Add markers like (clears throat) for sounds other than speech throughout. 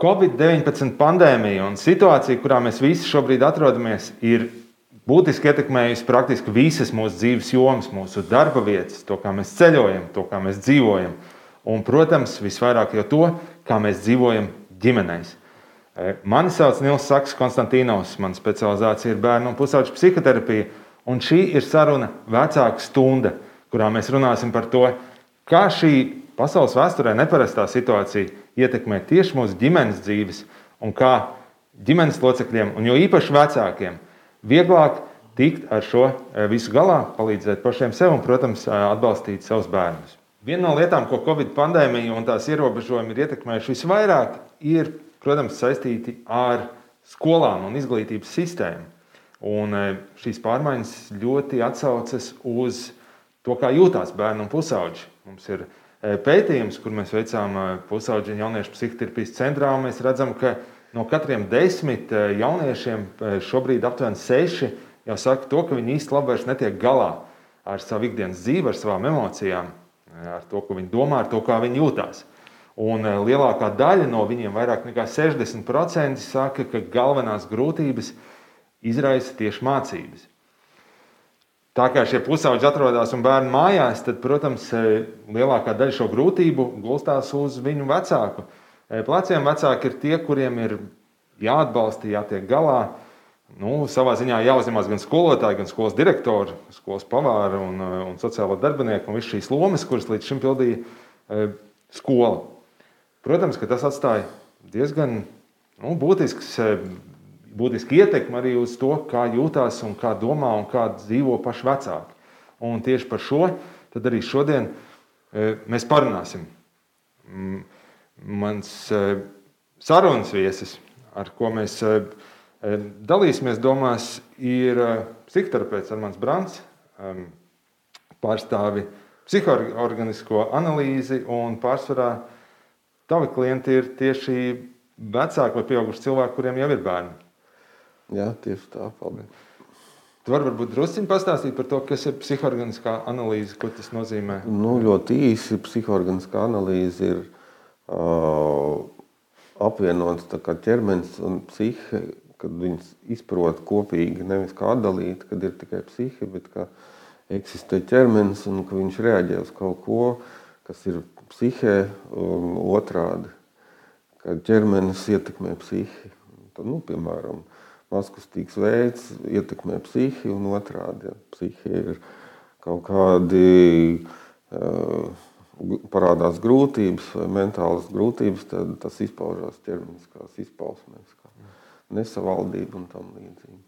Covid-19 pandēmija un situācija, kurā mēs visi šobrīd atrodamies, ir būtiski ietekmējusi praktiski visas mūsu dzīves jomas, mūsu darba vietas, to, kā mēs ceļojam, to, kā mēs dzīvojam. Un, protams, visvairāk jau to, kā mēs dzīvojam ģimenēs. E, mani sauc Nils Saks, Konstantīnos. Mana specializācija ir bērnu un pusauģu psihoterapija. Un šī ir saruna vecāka stunda, kurā mēs runāsim par to, kā šī pasaules vēsturē neparastā situācija ietekmē tieši mūsu ģimenes dzīves un kā ģimenes locekļiem, un jo īpaši vecākiem, vieglāk tikt ar šo eh, visu galā, palīdzēt pašiem sev un, protams, eh, atbalstīt savus bērnus. Viena no lietām, ko Covid pandēmija un tās ierobežojumi ir ietekmējuši visvairāk, ir, protams, saistīti ar skolām un izglītības sistēmu. Un eh, šīs pārmaiņas ļoti atsaucas uz to, kā jūtas bērni un pusauģi. Mums ir Eh, pētījums, kur mēs veicām eh, pusauģu un jauniešu psihoterapijas centrā, mēs redzam, ka no katriem desmit eh, jauniešiem šobrīd aptuveni seši jau saka to, ka viņi īsti labi vairs netiek galā ar savu ikdienas dzīvi, ar savām emocijām, ar to, ko viņi domā, ar to, kā viņi jūtas. Un lielākā daļa no viņiem, vairāk nekā 60%, saka, ka galvenās grūtības izraisa tieši mācības. Tā kā šie pusauģi atrodas un bērni mājās, tad, protams, e, lielākā daļa šo grūtību gulstās uz viņu vecāku e, pleciem. Vecāki ir tie, kuriem ir jāatbalsta, jātiek galā. Nu, savā ziņā jāuzņemas gan skolotāji, gan skolas direktori, skolas pavāri un, e, un sociālo darbinieku un visas šīs lomas, kuras līdz šim pildīja skola. Protams, ka tas atstāja diezgan nu, būtisks būtiski ietekmi arī uz to, kā jūtas un kā domā un kā dzīvo paši vecāki. Un tieši par šo arī šodien e, mēs parunāsim. Mans e, sarunas viesis, ar ko mēs e, dalīsimies domās, ir psihoterapeits Armāns Brants, pārstāvi psihoorganisko analīzi un pārsvarā tavi klienti ir tieši vecāki vai pieauguši cilvēki, kuriem jau ir bērni. Jā, tieši tā. Paldies. Tu vari varbūt druskuļi pastāstīt par to, kas ir psihoorganiskā analīze, ko tas nozīmē? Nu, ļoti īsi psihoorganiskā analīze ir uh, apvienots ķermenis un psihe, kad viņas izprot kopīgi, nevis kā atdalīt, kad ir tikai psihe, bet kā eksistē ķermenis un ka viņš reaģē uz kaut ko, kas ir psihē un otrādi, kad ķermenis ietekmē psihi. Tad, nu, piemēram, maskustīgs veids ietekmē psihi un otrādi. Ja. Psihi ir kaut kādi uh, parādās grūtības vai mentālas grūtības, tad tas izpaužās ķermeniskās izpausmēs, kā nesavaldība un tam līdzīgi.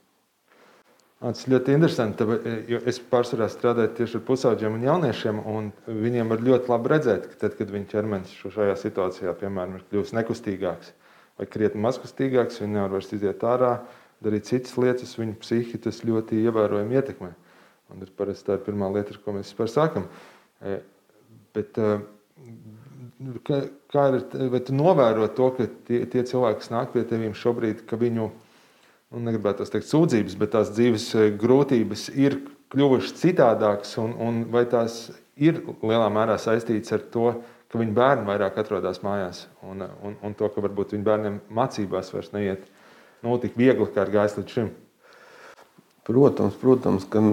Tas ļoti interesanti, jo es pārsvarā strādāju tieši ar pusauģiem un jauniešiem, un viņiem var ļoti labi redzēt, ka tad, kad viņa ķermenis šajā situācijā, piemēram, ir kļuvis nekustīgāks vai krietni mazkustīgāks, viņi nevar vairs iziet ārā, darīt citas lietas, viņa psihi tas ļoti ievērojami ietekmē. Un ir parasti tā ir pirmā lieta, ar ko mēs vispār sākam. E, bet, e, kā, kā ir, vai tu novēro to, ka tie, tie cilvēki, kas nāk pie tevis šobrīd, ka viņu, nu, negribētu teikt, sūdzības, bet tās dzīves e, grūtības ir kļuvušas citādākas, un, un vai tās ir lielā mērā saistītas ar to, ka viņu bērni vairāk atrodas mājās, un, un, un to, ka varbūt viņu bērniem mācībās vairs neiet nu, tik viegli, kā ir gājis līdz šim? Protams, protams gan,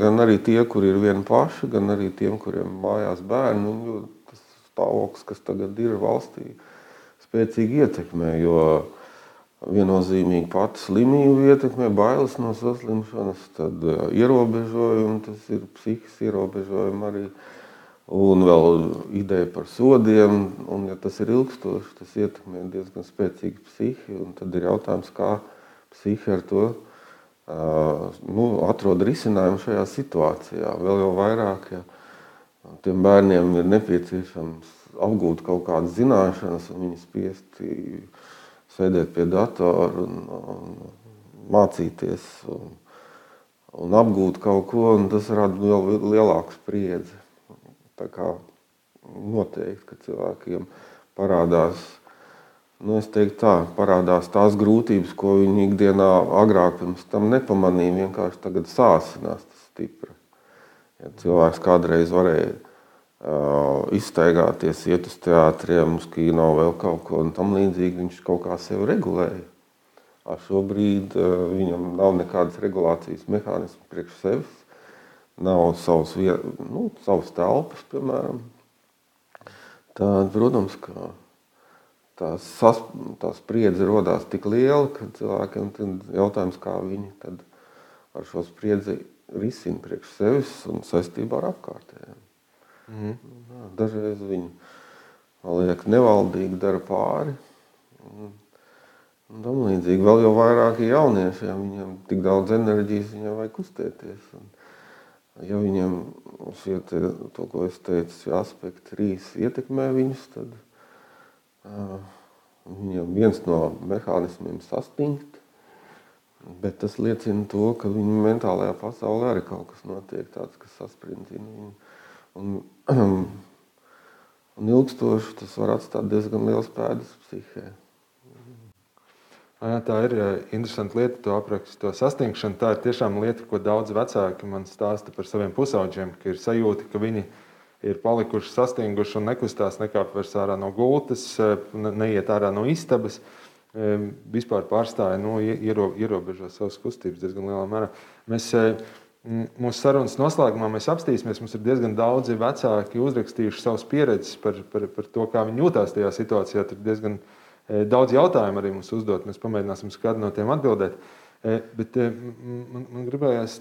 gan arī tie, kuri ir vieni paši, gan arī tiem, kuriem mājās bērni. Nu, tas stāvoklis, kas tagad ir valstī, spēcīgi ietekmē. Jo viennozīmīgi pati slimība ietekmē bailes no saslimšanas, tad ierobežojumi, tas ir psihisks ierobežojumi arī. Uh, Un vēl ideja par sodiem, un ja tas ir ilgstoši, tas ietekmē diezgan spēcīgi psihi. Tad ir jautājums, kā psihi ar to uh, nu, atrod risinājumu šajā situācijā. Vēl jau vairāk, ja tiem bērniem ir nepieciešams apgūt kaut kādas zināšanas, un viņi spiesti sēdēt pie datora un, un mācīties un, un apgūt kaut ko, un tas rada vēl lielāku spriedzi. Noteikti, ka cilvēkiem parādās, nu, teiktu, tā, parādās tās grūtības, ko viņi ikdienā agrāk pirms tam nepamanīja. Vienkārši tagad sāsinās tas stipri. Ja cilvēks kādreiz varēja izstaigāties, iet uz teātriem, uz kino, vēl kaut ko tamlīdzīgu. Viņš kaut kā sevi regulēja. Ar šobrīd viņam nav nekādas regulācijas mehānismu priekš sevis. Nav savas, nu, savas telpas, piemēram. Tad, protams, ka tā, sas, tā spriedze radās tik liela, ka cilvēkiem ir jautājums, kā viņi ar šo spriedzi risina priekš sevis un saistībā ar apkārtējiem. Mm. Dažreiz viņi liekas, nevaldīgi dara pāri. Un, un tam līdzīgi vēl jau vairāk jauniešiem, viņiem tik daudz enerģijas, viņiem vajag kustēties. Un, ja viņiem šie, te, to, ko es teicu, šie aspekti trīs ietekmē viņus, tad uh, viņiem viens no mehānismiem sastingt, bet tas liecina to, ka viņu mentālajā pasaulē arī kaut kas notiek tāds, kas sasprindzina viņu. Un, (clears throat) un ilgstoši tas var atstāt diezgan liels pēdas psihē. Jā, tā ir interesanta lieta, to aprakstu, to sasniegšanu. Tā ir tiešām lieta, ko daudz vecāki man stāsta par saviem pusauģiem, ka ir sajūta, ka viņi ir palikuši sasnieguši un nekustās, nekāp vairs ārā no gultas, neiet ārā no istabas. Vispār pārstāja nu, iero, ierobežo savas kustības diezgan lielā mērā. Mēs Mūsu sarunas noslēgumā mēs apstīsimies. Mums ir diezgan daudzi vecāki uzrakstījuši savas pieredzes par, par, par to, kā viņi jūtās tajā situācijā. Tur diezgan e, daudz jautājumu arī mums uzdot. Mēs pamēģināsim kādu no tiem atbildēt. E, bet e, man, man gribējās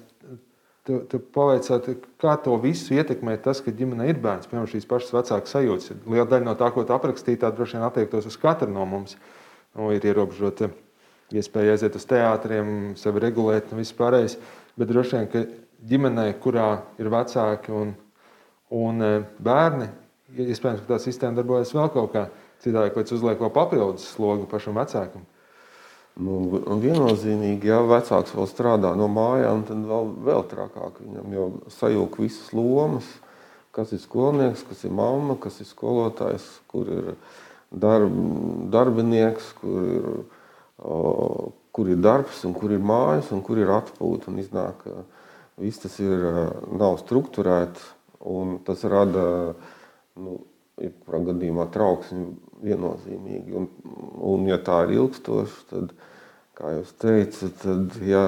te, te pavaicāt, kā to visu ietekmē tas, ka ģimene ir bērns. Piemēram, šīs pašas vecākas sajūtas. Liela daļa no tā, ko tu aprakstīji, tā droši vien attiektos uz katru no mums. Nu, ir ierobežota iespēja aiziet uz teātriem, sevi regulēt un viss pārējais bet droši vien, ka ģimenē, kurā ir vecāki un, un bērni, iespējams, ka tā sistēma darbojas vēl kaut kā citādi, vai uzliek vēl papildus slogu pašam vecākam. Nu, viennozīmīgi, ja vecāks vēl strādā no mājām, tad vēl, vēl trakāk viņam jau sajūg visas lomas, kas ir skolnieks, kas ir mamma, kas ir skolotājs, kur ir darb, darbinieks, kur ir o, kur ir darbs, un kur ir mājas, un kur ir atpūta. Un iznāk, viss tas ir, nav strukturēts, un tas rada, nu, jebkurā gadījumā trauksmi viennozīmīgi. Un, un ja tā ir ilgstoši, tad, kā jūs teicat, tad, ja,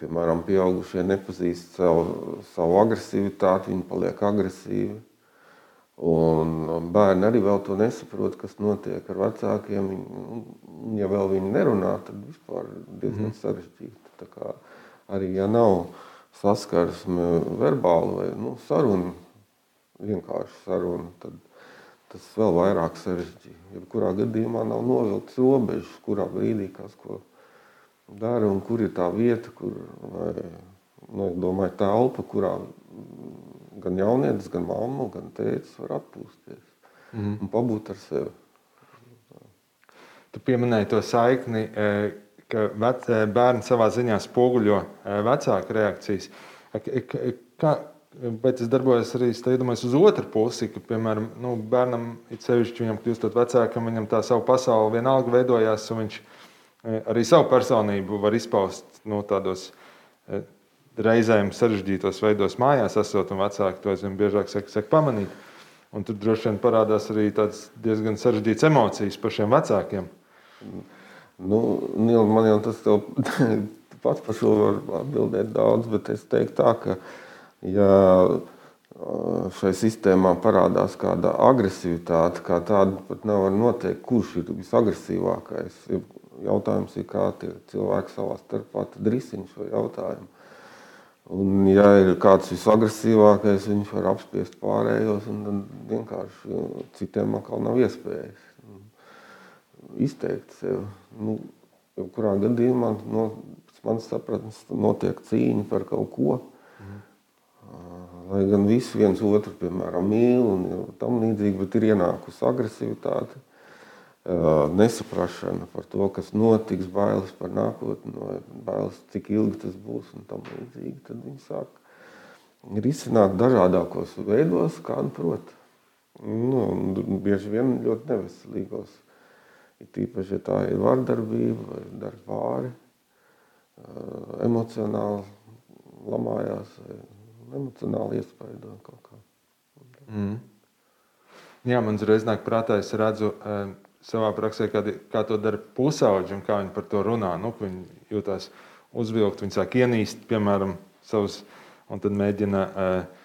piemēram, pieaugušie nepazīst savu, savu agresivitāti, viņi paliek agresīvi, Un bērni arī vēl to nesaprot, kas notiek ar vecākiem. Viņi, ja vēl viņi nerunā, tad vispār diezgan mm. sarežģīti. Arī ja nav saskarsme verbāli vai nu, saruna, vienkārši saruna, tad tas vēl vairāk sarežģīti. Jebkurā gadījumā nav novilkts robežas, kurā brīdī kas ko dara un kur ir tā vieta, kur, vai, nu, domāju, tā elpa, kurā gan jaunietis, gan mamma, gan tēvs var atpūsties mm. un pabūt ar sevi. Tu pieminēji to saikni, e, ka vec, e, bērni savā ziņā spoguļo e, vecāku reakcijas. Kā, bet tas darbojas arī iedomājos, uz otru pusi, ka, piemēram, nu, bērnam, it sevišķi viņam kļūstot vecākam, viņam tā savu pasauli vienalga veidojās, un viņš arī savu personību var izpaust nu, tādos reizēm sarežģītos veidos mājās esot, un vecāki to aizvien biežāk saka, saka pamanīt. Un tur droši vien parādās arī diezgan sarežģītas emocijas pašiem vecākiem. Nu, Nīl, man jau tas (laughs) pats par šo var atbildēt daudz, bet es teiktu tā, ka ja šai sistēmā parādās kāda agresivitāte, kā tāda pat nevar noteikt, kurš ir visagresīvākais. Jautājums ir, kā tie cilvēki savā starpā risina šo jautājumu. Un, ja ir kāds visagresīvākais, viņš var apspiest pārējos, un tad vienkārši citiem atkal nav iespējas izteikt sevi. Nu, kurā gadījumā, no manas sapratnes, notiek cīņa par kaut ko. Lai gan visi viens otru, piemēram, mīl un tam līdzīgi, bet ir ienākusi agresivitāte nesaprašana par to, kas notiks, bailes par nākotni, bailes, cik ilgi tas būs un tam līdzīgi. Tad viņi sāk risināt dažādākos veidos, kā nu prot. Nu, bieži vien ļoti neveselīgos. Ir tīpaši, ja tā ir vardarbība vai darba pāri, emocionāli lamājās vai emocionāli iespaido kaut kā. Mm. Jā, man uzreiz nāk prātā, es redzu um, savā praksē, kā, kā to dara pusauģi un kā viņi par to runā. Nu, viņi jūtas uzvilkt, viņi sāk ienīst, piemēram, savus, un tad mēģina uh,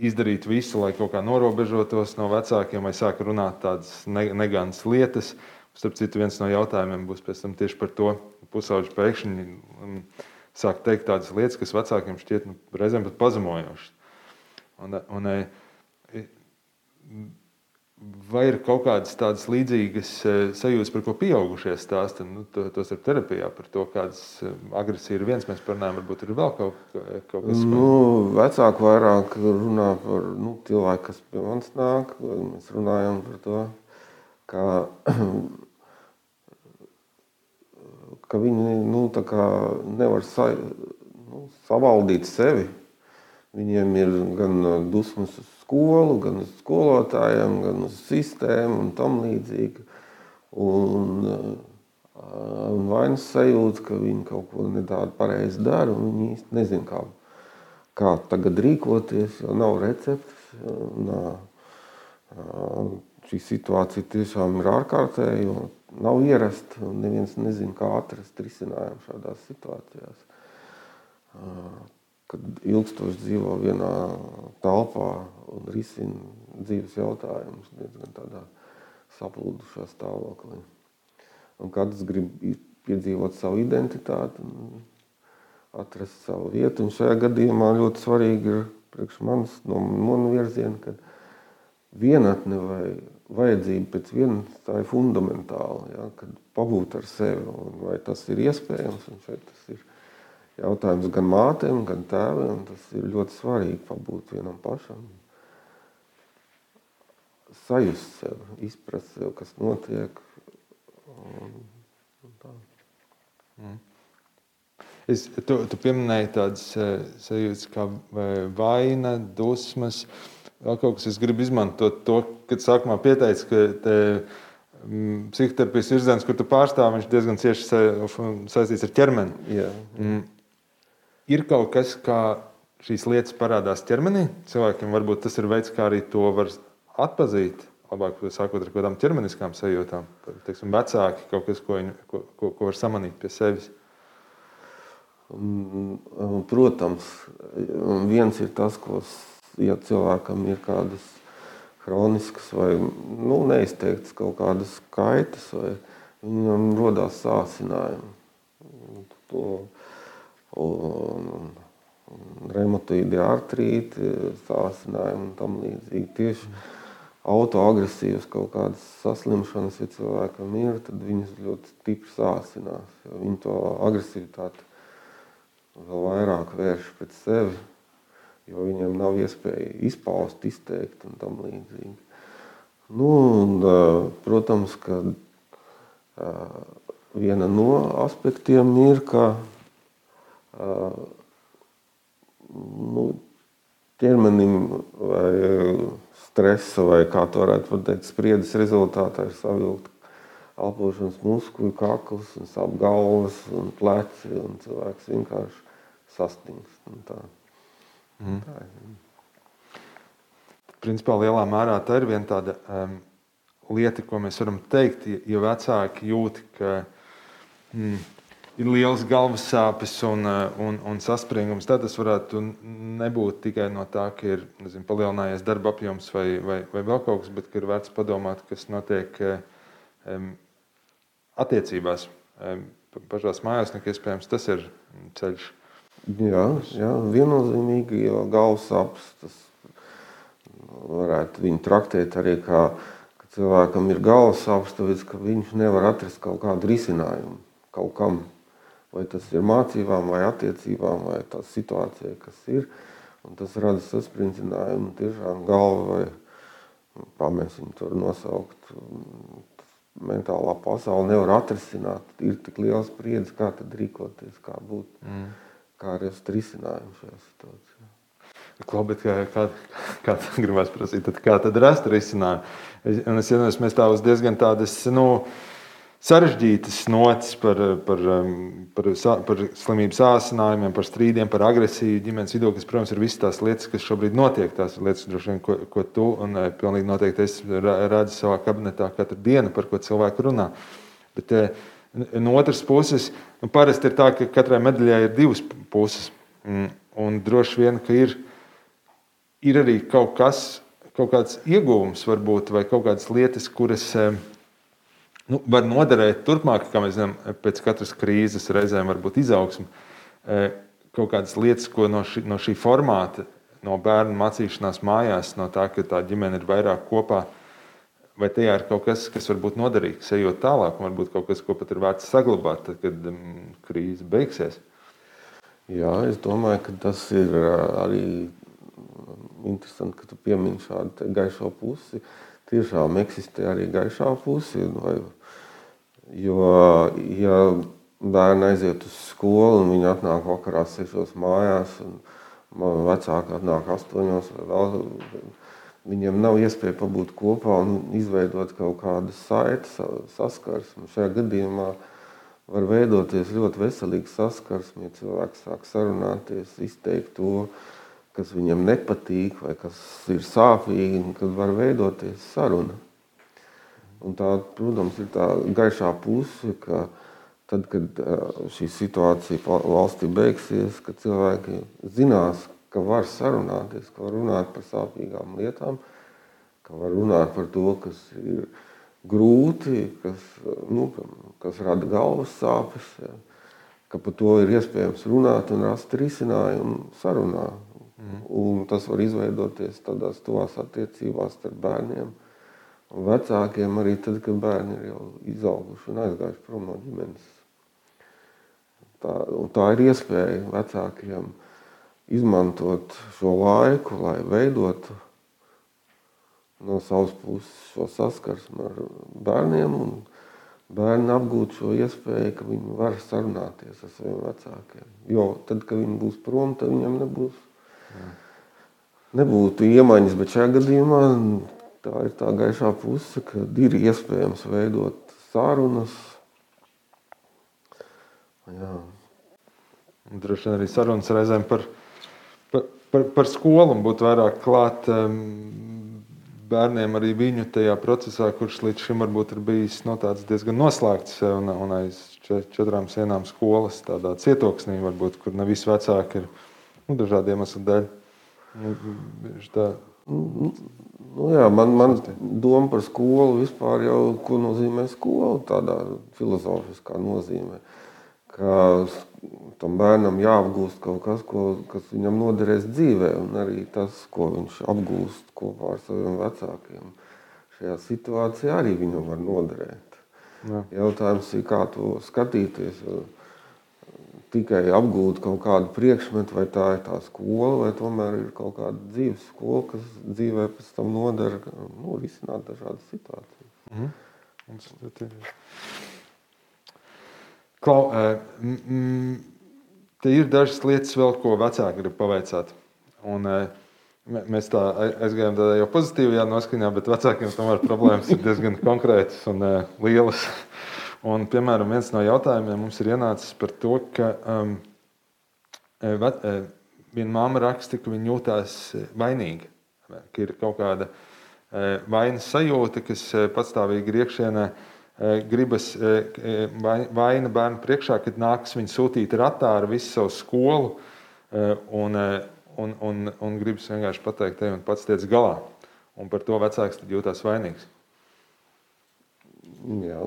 izdarīt visu, lai kaut kā norobežotos no vecākiem, vai sāk runāt tādas neganas lietas. Starp citu, viens no jautājumiem būs tieši par to, pusauģi pēkšņi um, sāk teikt tādas lietas, kas vecākiem šķiet nu, reizēm pat pazemojošas. Un, un, vai ir kaut kādas tādas līdzīgas sajūtas, par ko pieaugušie stāsta? Nu, to, tos ir terapijā, par to, kādas agresija ir viens. Mēs parunājam, varbūt ir vēl kaut, kaut kas tāds. Nu, vecāki vairāk runā par nu, cilvēku, kas pie mums nāk. Mēs runājam par to, ka, (clears throat) ka viņi nu, nevar sa, nu, savaldīt sevi Viņiem ir gan dusmas uz skolu, gan uz skolotājiem, gan uz sistēmu un tam līdzīgi. Un, un vainas sajūta, ka viņi kaut ko ne tādu pareizi dara, un viņi īsti nezina, kā, kā tagad rīkoties, jo nav receptes. Nav, šī situācija tiešām ir ārkārtēja, jo nav ierasta, un neviens nezina, kā atrast risinājumu šādās situācijās kad ilgstoši dzīvo vienā telpā un risina dzīves jautājumus diezgan tādā saplūdušā stāvoklī. Un katrs grib piedzīvot savu identitāti un atrast savu vietu. Un šajā gadījumā ļoti svarīgi ir priekš manis no manu virzienu, ka vienatne vai vajadzība pēc vienas tā ir fundamentāla, ja, kad pabūt ar sevi vai tas ir iespējams tas ir jautājums gan mātēm, gan tēviem. Tas ir ļoti svarīgi pabūt vienam pašam. Sajust sev, izprast sev, kas notiek. Un, un tā. mm. Es, tu, tu pieminēji tādas uh, sajūtas kā vaina, dusmas. Vēl kaut kas, es gribu izmantot to, kad sākumā pieteicu, ka te, mm, psihoterapijas virziens, kur tu pārstāv, viņš diezgan cieši sa, saistīts ar ķermeni. Jā. Mm ir kaut kas, kā šīs lietas parādās ķermenī. Cilvēkiem varbūt tas ir veids, kā arī to var atpazīt. Labāk sākot ar kaut kādām ķermeniskām sajūtām. Teiksim, vecāki kaut kas, ko, viņi, ko, ko, ko var samanīt pie sevis. Protams, viens ir tas, ko ja cilvēkam ir kādas chroniskas vai nu, neizteiktas kaut kādas kaitas, vai viņam rodas sācinājumi. To, un, reumatoīdi artrīti, sācinājumi un tam līdzīgi. Tieši autoagresīvas kaut kādas saslimšanas, ja cilvēkam ir, tad viņas ļoti stipri sācinās. Viņi to agresivitāti vēl vairāk vērš pret sevi, jo viņiem nav iespēja izpaust, izteikt un tam līdzīgi. Nu, un, protams, ka viena no aspektiem ir, ka nu, ķermenim vai stresa, vai kā to varētu pateikt, spriedzes rezultātā ir savilkta elpošanas muskuļu kakls, un sāp galvas un pleci, un cilvēks vienkārši sastingst. Tā. Mm. Tā ir. Principā lielā mērā tā ir viena tāda um, lieta, ko mēs varam teikt, ja, vecāki jūt, ka mm, ir liels galvas sāpes un, eh, un, un saspringums, tad tas varētu nebūt tikai no tā, ka ir nezinu, palielinājies darba apjoms vai, vai, vai vēl kaut kas, bet ir vērts padomāt, kas notiek um, attiecībās. Um, pašās mājās, nekā iespējams, tas ir ceļš. Jā, jā viennozīmīgi, jo galvas sāpes tas varētu viņu traktēt arī kā, ka cilvēkam ir galvas sāpes, tāpēc, ka viņš nevar atrast kaut kādu risinājumu kaut kam vai tas ir mācībām, vai attiecībām, vai tā situācija, kas ir. Un tas rada sasprindzinājumu, tiešām galva, vai mēs viņu tur nosaukt, mentālā pasaule nevar atrisināt. Ir tik liels spriedzes, kā tad rīkoties, kā būt, mm. Kā rast risinājumu šajā situācijā. Klobit, kā, kā, kā gribās prasīt, tad kā tad rast risinājumu? Un es iedomājos, mēs tā uz diezgan tādas, nu, sarežģītas notis par, par, par, par slimību sācinājumiem, par strīdiem, par agresiju ģimenes vidū, kas, protams, ir visas tās lietas, kas šobrīd notiek. Tās lietas, vien, ko, ko tu un pilnīgi noteikti es redzu savā kabinetā katru dienu, par ko cilvēki runā. Bet, no otras puses, nu, parasti ir tā, ka katrai medaļai ir divas puses. Mm, un droši vien, ka ir, ir arī kaut kas, kaut kāds ieguvums, varbūt, vai kaut kādas lietas, kuras nu, var noderēt turpmāk, kā mēs zinām, pēc katras krīzes reizēm var būt izaugsme. E, kaut kādas lietas, ko no šī, no šī formāta, no bērnu mācīšanās mājās, no tā, ka tā ģimene ir vairāk kopā, vai tajā ir kaut kas, kas var būt noderīgs, ejot tālāk, un varbūt kaut kas, ko pat ir vērts saglabāt, tad, kad um, krīze beigsies. Jā, es domāju, ka tas ir arī interesanti, ka tu piemini šādu gaišo pusi. Tiešām eksistē arī gaišā puse. Vai Jo, ja bērni aiziet uz skolu un viņi atnāk vakarā sešos mājās, un vecāki atnāk astoņos, vēl, viņiem nav iespēja pabūt kopā un izveidot kaut kādas saites, saskarsmi. Šajā gadījumā var veidoties ļoti veselīga saskarsme, ja cilvēks sāk sarunāties, izteikt to, kas viņam nepatīk vai kas ir sāpīgi, kad var veidoties saruna. Un tā, protams, ir tā gaišā puse, ka tad, kad šī situācija valstī beigsies, ka cilvēki zinās, ka var sarunāties, ka var runāt par sāpīgām lietām, ka var runāt par to, kas ir grūti, kas, nu, kas rada galvas sāpes, ja, ka par to ir iespējams runāt un rast risinājumu sarunā. Mm. Un tas var izveidoties tādās tuvās attiecībās starp bērniem Un vecākiem arī tad, kad bērni ir jau izauguši un aizgājuši prom no ģimenes. Tā, tā ir iespēja vecākiem izmantot šo laiku, lai veidotu no savas puses šo saskarsmu ar bērniem. Bērni apgūt šo iespēju, ka viņi var sarunāties ar saviem vecākiem. Jo tad, kad viņi būs prom, tad viņiem nebūs, nebūtu iemaņas. Bet šajā gadījumā tā ir tā gaišā puse, ka ir iespējams veidot sarunas. Jā. Droši vien arī sarunas reizēm par, par, par, par skolu būtu vairāk klāt um, bērniem arī viņu tajā procesā, kurš līdz šim varbūt ir bijis no nu, diezgan noslēgts un, un aiz četrām sienām skolas, tādā cietoksnī, varbūt, kur ne visi vecāki ir nu, dažādiem iemeslu dēļ. Nu, tā, Nu, jā, man, man doma par skolu vispār jau, ko nozīmē skola tādā filozofiskā nozīmē. Ka tam bērnam jāapgūst kaut kas, ko, kas viņam noderēs dzīvē, un arī tas, ko viņš apgūst kopā ar saviem vecākiem. Šajā situācijā arī viņam var noderēt. Jā. Jautājums ir, kā to skatīties tikai apgūt kaut kādu priekšmetu, vai tā ir tā skola, vai tomēr ir kaut kāda dzīves skola, kas dzīvē pēc tam noder nu, risināt dažādas situācijas. Mm -hmm. Klau, mm, te ir dažas lietas vēl, ko vecāki grib paveicāt. Un, Mēs tā aizgājām tādā jau pozitīvajā noskaņā, bet vecākiem tomēr problēmas ir diezgan konkrētas un uh, lielas. Un, piemēram, viens no jautājumiem mums ir ienācis par to, ka um, ve, e, viena māma raksta, ka viņa jūtas vainīga, ka ir kaut kāda vainas sajūta, kas patstāvīgi ir iekšienē. Gribas vaina bērnu priekšā, kad nāks viņa sūtīt ratā ar visu savu skolu un, un, un, un gribas vienkārši pateikt, te un pats tiec galā. Un par to vecāks jūtas vainīgs. Jā,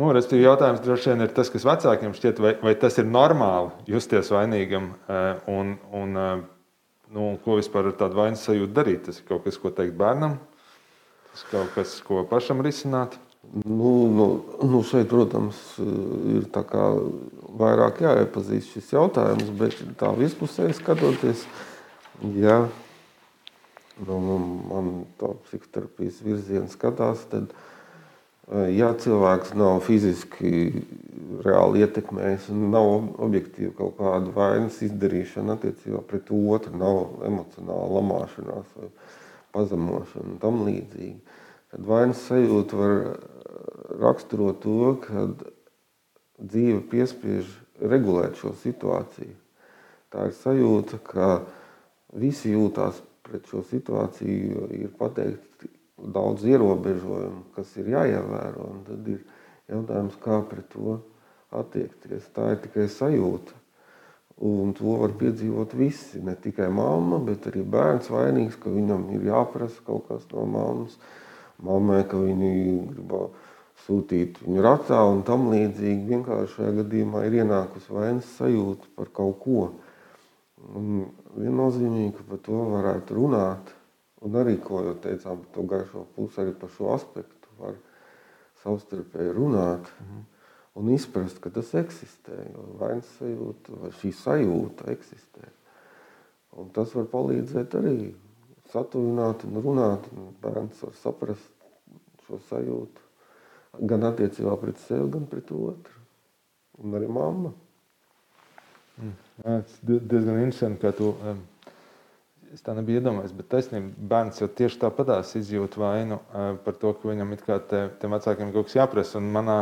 Nu, Restīvi jautājums droši vien ir tas, kas vecākiem šķiet, vai, vai tas ir normāli justies vainīgam eh, un, un, eh, nu, ko vispār ar tādu vainas sajūtu darīt. Tas ir kaut kas, ko teikt bērnam, tas kaut kas, ko pašam risināt. Nu, nu, nu šeit, protams, ir vairāk jāiepazīst šis jautājums, bet tā vispusēji skatoties, ja nu, man tā psihoterapijas virziens skatās, tad Ja cilvēks nav fiziski reāli ietekmējis un nav objektīvi kaut kāda vainas izdarīšana attiecībā pret otru, nav emocionāla lamāšanās vai pazemošana un tam līdzīgi, tad vainas sajūta var raksturo to, ka dzīve piespiež regulēt šo situāciju. Tā ir sajūta, ka visi jūtās pret šo situāciju, ir pateikti daudz ierobežojumu, kas ir jāievēro. Tad ir jautājums, kā pret to attiekties. Tā ir tikai sajūta. Un to var piedzīvot visi. Ne tikai mamma, bet arī bērns vainīgs, ka viņam ir jāprasa kaut kas no mammas. Mammai, ka viņi grib sūtīt viņu ratā un tam līdzīgi. Vienkārši šajā gadījumā ir ienākusi vainas sajūta par kaut ko. Un viennozīmīgi, ka par to varētu runāt. Un arī, ko jau teicām par to gaišo pusi, arī par šo aspektu var savstarpēji runāt. Mhm un izprast, ka tas eksistē. Vainas sajūta vai šī sajūta eksistē. Un tas var palīdzēt arī satuvināt un runāt. Un bērns var saprast šo sajūtu gan attiecībā pret sevi, gan pret otru. Un arī mamma. Mm. Tas diezgan interesanti, ka tu es tā nebiju iedomājies, bet taisnība bērns jau tieši tāpatās izjūt vainu par to, ka viņam it kā te, tiem vecākiem kaut kas jāprasa. Un manā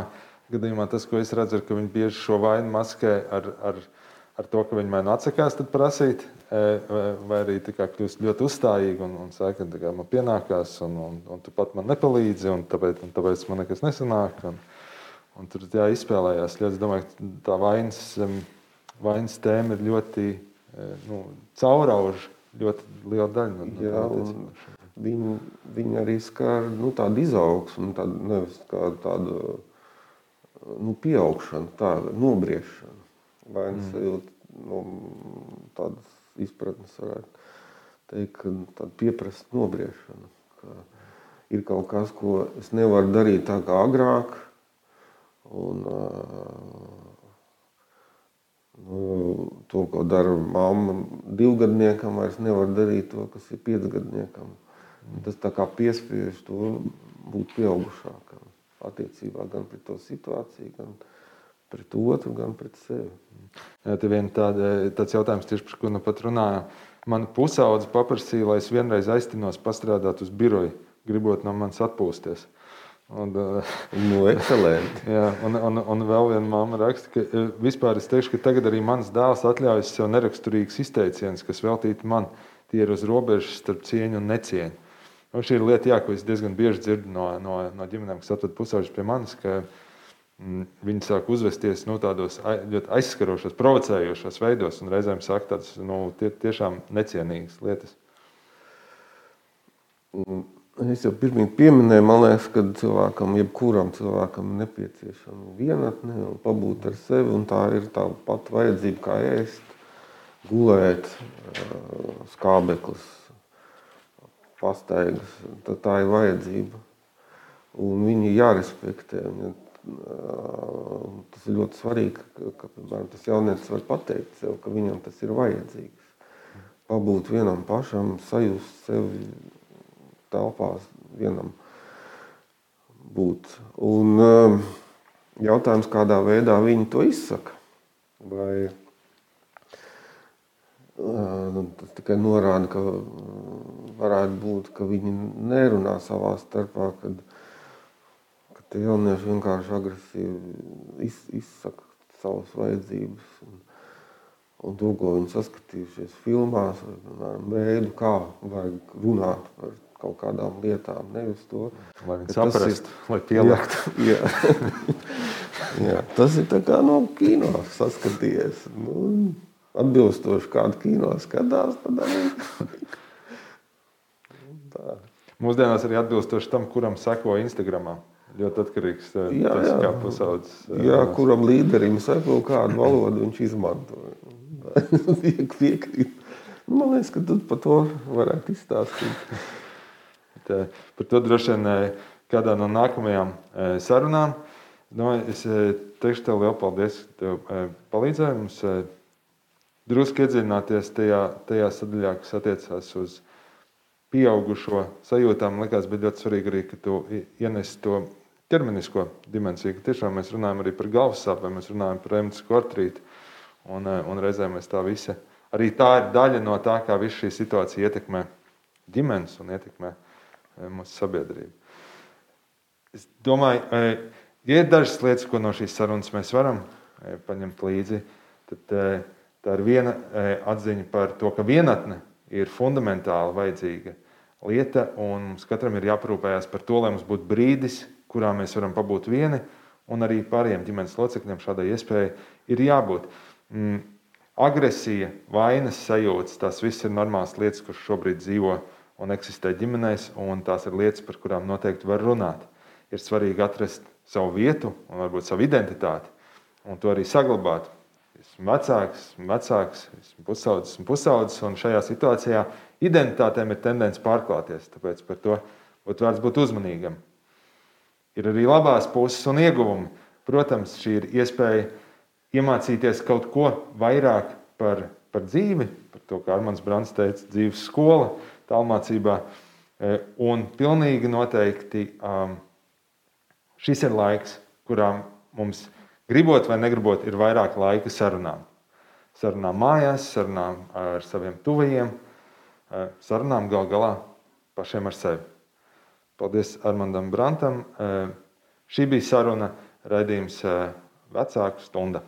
gadījumā tas, ko es redzu, ir, ka viņi bieži šo vainu maskē ar, ar, ar to, ka viņi man atsakās prasīt, e, vai arī kļūst ļoti uzstājīgi un, un saka, ka man pienākās, un, un, un tu pat man nepalīdzi, un tāpēc, un tāpēc man nekas nesanāk. Un, un tur jā, izspēlējās. Ļoti, es domāju, ka tā vainas, vainas tēma ir ļoti e, nu, caurauža, ļoti liela daļa no, no tā. Viņi, viņi arī skar nu, tādu izaugsmu, tādu, nevis kā tādu nu, pieaugšana, tāda nobriešana. Vai mm. sajūta, nu, tādas izpratnes varētu teikt, ka tāda pieprasa nobriešana. Ka ir kaut kas, ko es nevaru darīt tā kā agrāk. Un, nu, to, ko dara mamma divgadniekam, vairs nevar darīt to, kas ir piecgadniekam. Tas tā kā piespiež to būt pieaugušākam attiecībā gan pret to situāciju, gan pret otru, gan pret sevi. Jā, tā vien tāda, tāds jautājums, tieši par ko nu pat runāju. Man pusaudze paprasīja, lai es vienreiz aiztinos pastrādāt uz biroju, gribot no manis atpūsties. Un, nu, ekscelenti. (laughs) jā, un, un, un vēl viena mamma raksta, ka e, vispār es teikšu, ka tagad arī mans dēls atļaujas sev neraksturīgus izteicienus, kas veltīti man. Tie ir uz robežas starp cieņu un necieņu. Nu, šī ir lieta, jā, ko es diezgan bieži dzirdu no, no, no ģimenēm, kas atved pusauģus pie manis, mm, viņi sāk uzvesties nu, tādos ļoti aizskarošos, provocējošos veidos, un reizēm saka tādas nu, tie, tiešām necienīgas lietas. Es jau pirms pieminēju, man liekas, ka cilvēkam, jebkuram cilvēkam ir nepieciešama vienatne un pabūt ar sevi. Tā ir tā pati vajadzība, kā ēst, gulēt, skābeklis, pastaigas, tā ir vajadzība. Un viņi jārespektē. Tas ir ļoti svarīgi, ka, ka piemēram, tas jaunietis var pateikt sev, ka viņam tas ir vajadzīgs. Pabūt vienam pašam, sajust sevi telpās, vienam būt. Un jautājums, kādā veidā viņi to izsaka. Vai Tas tikai norāda, ka varētu būt, ka viņi nerunā savā starpā, kad, kad tie jaunieši vienkārši agresīvi iz, izsaka savas vajadzības. Un, un to, ko viņi saskatījušies filmās, vai piemēram, veidu, kā vajag runāt par kaut kādām lietām. Nevis to, lai viņi saprastu, lai pieliektu. Jā, jā. (laughs) jā, tas ir tā kā no kino saskatījies. Nu, atbilstoši kādu kino skatās, tad arī. Mūsdienās arī atbilstoši tam, kuram seko Instagram. Ļoti atkarīgs no tā, kā pasaules. Jā, kuram līderim seko, kādu valodu viņš izmanto. (laughs) Piekrīt. Man liekas, ka tu par to varētu izstāstīt. Tā, par to droši vien kādā no nākamajām sarunām. Es teikšu tev lielu paldies, ka palīdzēji mums drusku iedziļināties tajā, tajā sadaļā, kas attiecās uz pieaugušo sajūtām. Man liekas, bija ļoti svarīgi arī, ka tu ienes to ķermenisko dimensiju. Ka tiešām mēs runājam arī par galvas sāpēm, mēs runājam par emociju artrītu. Un, eh, un reizēm mēs tā visi. Arī tā ir daļa no tā, kā visa šī situācija ietekmē ģimenes un ietekmē eh, mūsu sabiedrību. Es domāju, eh, ja ir dažas lietas, ko no šīs sarunas mēs varam paņemt līdzi, tad tā ir viena atziņa par to, ka vienatne ir fundamentāli vajadzīga lieta, un mums katram ir jāparūpējas par to, lai mums būtu brīdis, kurā mēs varam pabūt vieni, un arī pārējiem ģimenes locekļiem šādai iespējai ir jābūt. Mm, agresija, vainas sajūtas, tās viss ir normālas lietas, kuras šobrīd dzīvo un eksistē ģimenēs, un tās ir lietas, par kurām noteikti var runāt. Ir svarīgi atrast savu vietu un varbūt savu identitāti, un to arī saglabāt. Esmu vecāks, esmu vecāks, esmu pusaudzis, esmu pusaudzis, un šajā situācijā identitātēm ir tendence pārklāties. Tāpēc par to būtu vērts būt uzmanīgam. Ir arī labās puses un ieguvumi. Protams, šī ir iespēja iemācīties kaut ko vairāk par, par dzīvi, par to, kā Armāns Brants teica, dzīves skola, tālmācībā. E, un pilnīgi noteikti um, šis ir laiks, kurā mums, gribot vai negribot, ir vairāk laika sarunām. Sarunām mājās, sarunām ar saviem tuvajiem, sarunām gal galā pašiem ar sevi. Paldies Armandam Brantam. Šī bija saruna raidījums Vecāku stunda.